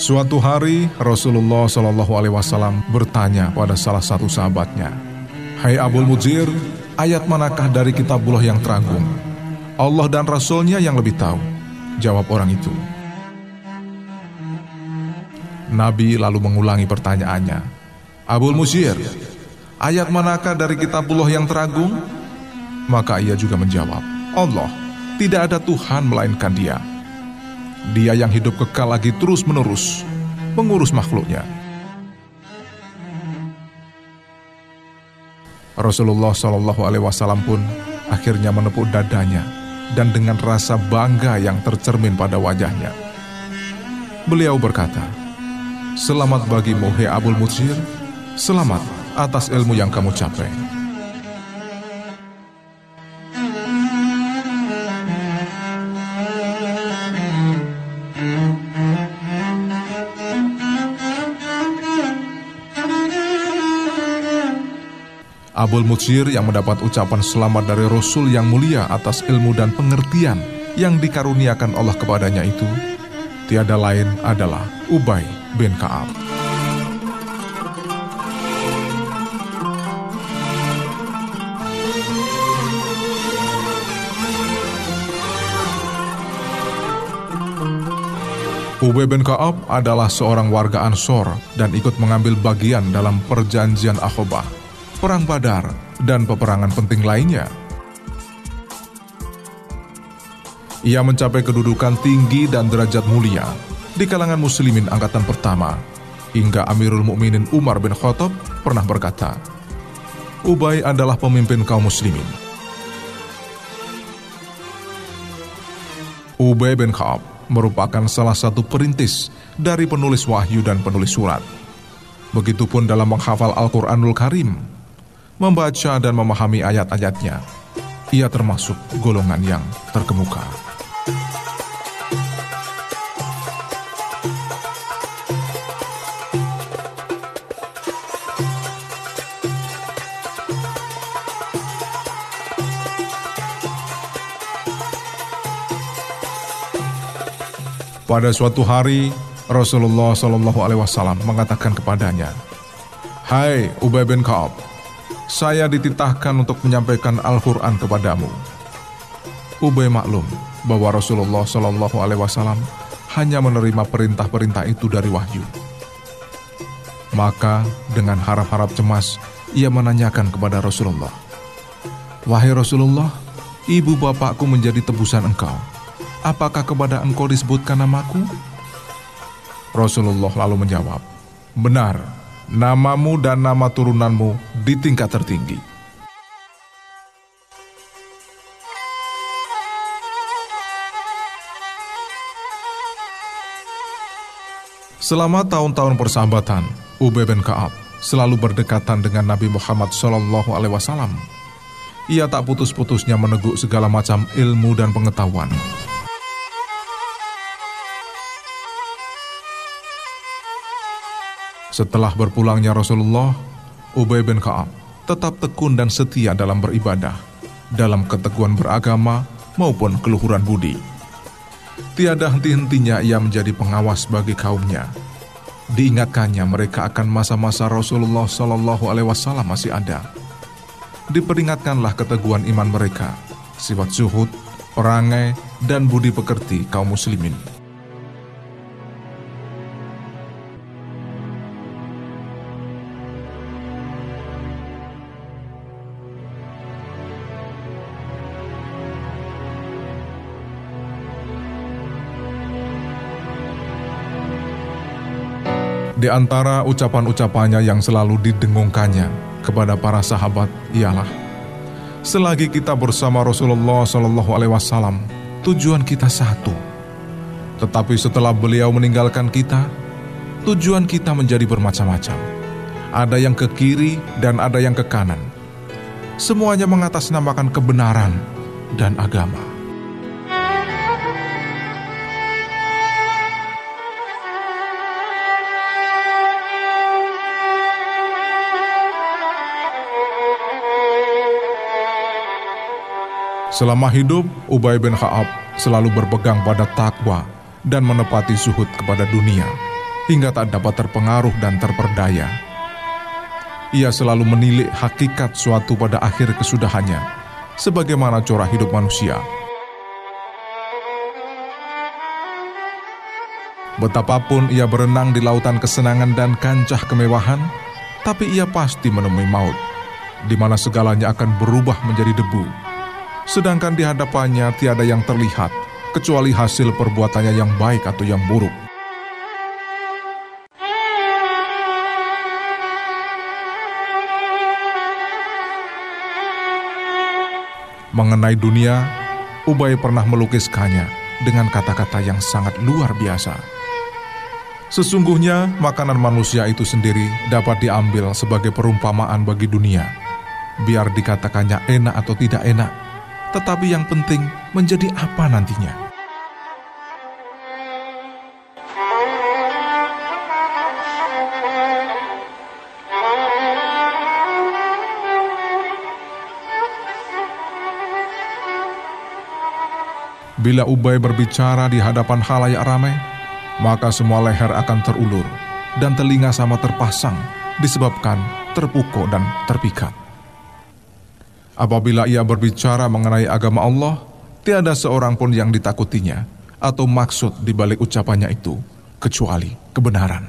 Suatu hari Rasulullah Shallallahu Alaihi Wasallam bertanya pada salah satu sahabatnya, Hai Abul Mujir, ayat manakah dari kitabullah yang teragung? Allah dan Rasulnya yang lebih tahu. Jawab orang itu. Nabi lalu mengulangi pertanyaannya. Abul Mujir, ayat manakah dari kitabullah yang teragung? Maka ia juga menjawab, Allah, tidak ada Tuhan melainkan dia. Dia yang hidup kekal lagi terus-menerus mengurus makhluknya. Rasulullah Shallallahu Alaihi Wasallam pun akhirnya menepuk dadanya dan dengan rasa bangga yang tercermin pada wajahnya. Beliau berkata, Selamat bagimu, He Abul Mujir, selamat atas ilmu yang kamu capai. Abul Mutsir yang mendapat ucapan selamat dari Rasul yang mulia atas ilmu dan pengertian yang dikaruniakan Allah kepadanya itu, tiada lain adalah Ubay bin Ka'ab. Ubay bin Ka'ab adalah seorang warga Ansor dan ikut mengambil bagian dalam perjanjian Akhobah Perang Badar, dan peperangan penting lainnya. Ia mencapai kedudukan tinggi dan derajat mulia di kalangan muslimin angkatan pertama, hingga Amirul Mukminin Umar bin Khattab pernah berkata, Ubay adalah pemimpin kaum muslimin. Ubay bin Ka'ab merupakan salah satu perintis dari penulis wahyu dan penulis surat. Begitupun dalam menghafal Al-Quranul Karim, membaca dan memahami ayat-ayatnya. Ia termasuk golongan yang terkemuka. Pada suatu hari, Rasulullah Shallallahu Alaihi Wasallam mengatakan kepadanya, Hai Ubay bin Kaab, saya dititahkan untuk menyampaikan Al-Quran kepadamu. Ubay maklum bahwa Rasulullah Shallallahu Alaihi Wasallam hanya menerima perintah-perintah itu dari wahyu. Maka dengan harap-harap cemas, ia menanyakan kepada Rasulullah, Wahai Rasulullah, ibu bapakku menjadi tebusan engkau. Apakah kepada engkau disebutkan namaku? Rasulullah lalu menjawab, Benar, namamu dan nama turunanmu di tingkat tertinggi. Selama tahun-tahun persahabatan, Ubay bin Kaab selalu berdekatan dengan Nabi Muhammad Shallallahu Alaihi Wasallam. Ia tak putus-putusnya meneguk segala macam ilmu dan pengetahuan. Setelah berpulangnya Rasulullah, Ubay bin Ka'ab tetap tekun dan setia dalam beribadah, dalam keteguhan beragama maupun keluhuran budi. Tiada henti-hentinya ia menjadi pengawas bagi kaumnya. Diingatkannya mereka akan masa-masa Rasulullah Shallallahu Alaihi Wasallam masih ada. Diperingatkanlah keteguhan iman mereka, sifat zuhud, perangai, dan budi pekerti kaum muslimin. Di antara ucapan-ucapannya yang selalu didengungkannya kepada para sahabat ialah selagi kita bersama Rasulullah Shallallahu Alaihi Wasallam tujuan kita satu. Tetapi setelah beliau meninggalkan kita, tujuan kita menjadi bermacam-macam. Ada yang ke kiri dan ada yang ke kanan. Semuanya mengatasnamakan kebenaran dan agama. Selama hidup, Ubay bin Ka'ab selalu berpegang pada takwa dan menepati zuhud kepada dunia, hingga tak dapat terpengaruh dan terperdaya. Ia selalu menilik hakikat suatu pada akhir kesudahannya, sebagaimana corak hidup manusia. Betapapun ia berenang di lautan kesenangan dan kancah kemewahan, tapi ia pasti menemui maut, di mana segalanya akan berubah menjadi debu sedangkan di hadapannya tiada yang terlihat kecuali hasil perbuatannya yang baik atau yang buruk. Mengenai dunia, Ubay pernah melukiskannya dengan kata-kata yang sangat luar biasa. Sesungguhnya, makanan manusia itu sendiri dapat diambil sebagai perumpamaan bagi dunia. Biar dikatakannya enak atau tidak enak, tetapi yang penting menjadi apa nantinya. Bila Ubay berbicara di hadapan halayak ramai, maka semua leher akan terulur dan telinga sama terpasang disebabkan terpukul dan terpikat. Apabila ia berbicara mengenai agama Allah, tiada seorang pun yang ditakutinya atau maksud di balik ucapannya itu, kecuali kebenaran.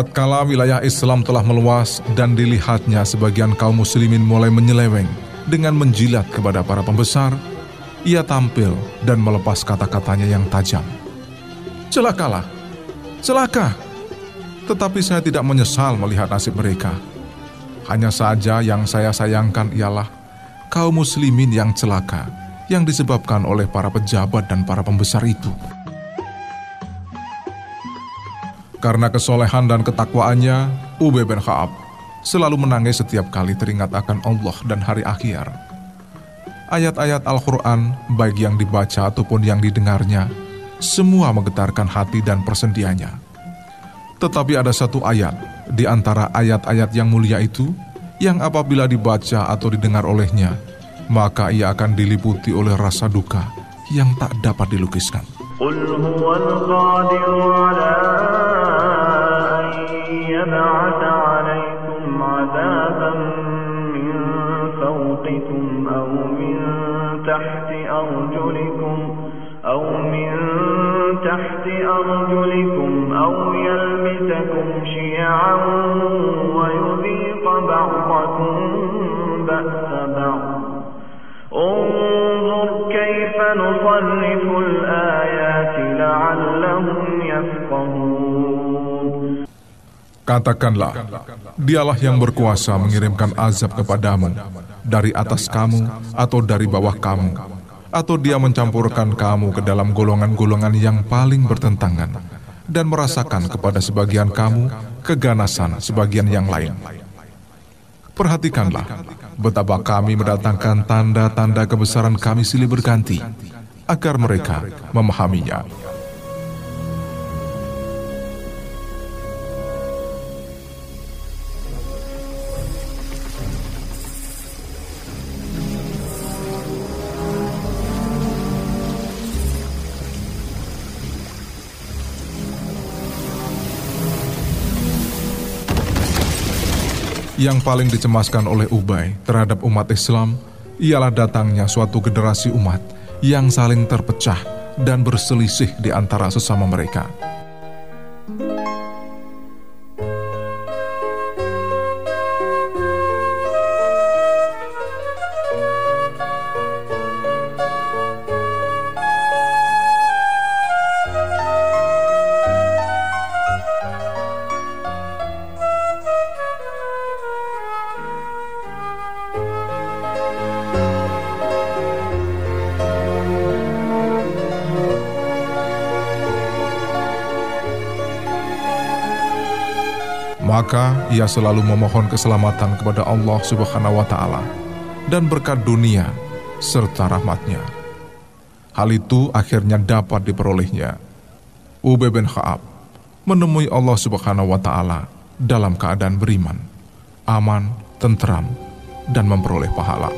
Tatkala wilayah Islam telah meluas dan dilihatnya sebagian kaum muslimin mulai menyeleweng dengan menjilat kepada para pembesar, ia tampil dan melepas kata-katanya yang tajam. Celakalah, celaka. Tetapi saya tidak menyesal melihat nasib mereka. Hanya saja yang saya sayangkan ialah kaum muslimin yang celaka yang disebabkan oleh para pejabat dan para pembesar itu. Karena kesolehan dan ketakwaannya, Ubay bin Ka'ab selalu menangis setiap kali teringat akan Allah dan hari akhir. Ayat-ayat Al-Quran, baik yang dibaca ataupun yang didengarnya, semua menggetarkan hati dan persendiannya. Tetapi ada satu ayat di antara ayat-ayat yang mulia itu, yang apabila dibaca atau didengar olehnya, maka ia akan diliputi oleh rasa duka yang tak dapat dilukiskan. أرجلكم أو من تحت أرجلكم أو يلبسكم شيعا ويذيق بعضكم بأس بعض انظر كيف نصرف الآيات لعلهم يفقهون Katakanlah, dialah yang berkuasa mengirimkan azab kepadamu dari atas kamu atau dari bawah kamu, atau dia mencampurkan kamu ke dalam golongan-golongan yang paling bertentangan dan merasakan kepada sebagian kamu keganasan sebagian yang lain. Perhatikanlah betapa kami mendatangkan tanda-tanda kebesaran kami silih berganti agar mereka memahaminya. Yang paling dicemaskan oleh Ubay terhadap umat Islam ialah datangnya suatu generasi umat yang saling terpecah dan berselisih di antara sesama mereka. Maka ia selalu memohon keselamatan kepada Allah Subhanahu wa taala dan berkat dunia serta rahmatnya. Hal itu akhirnya dapat diperolehnya. Ubay bin Khaab menemui Allah Subhanahu wa taala dalam keadaan beriman, aman, tentram, dan memperoleh pahala.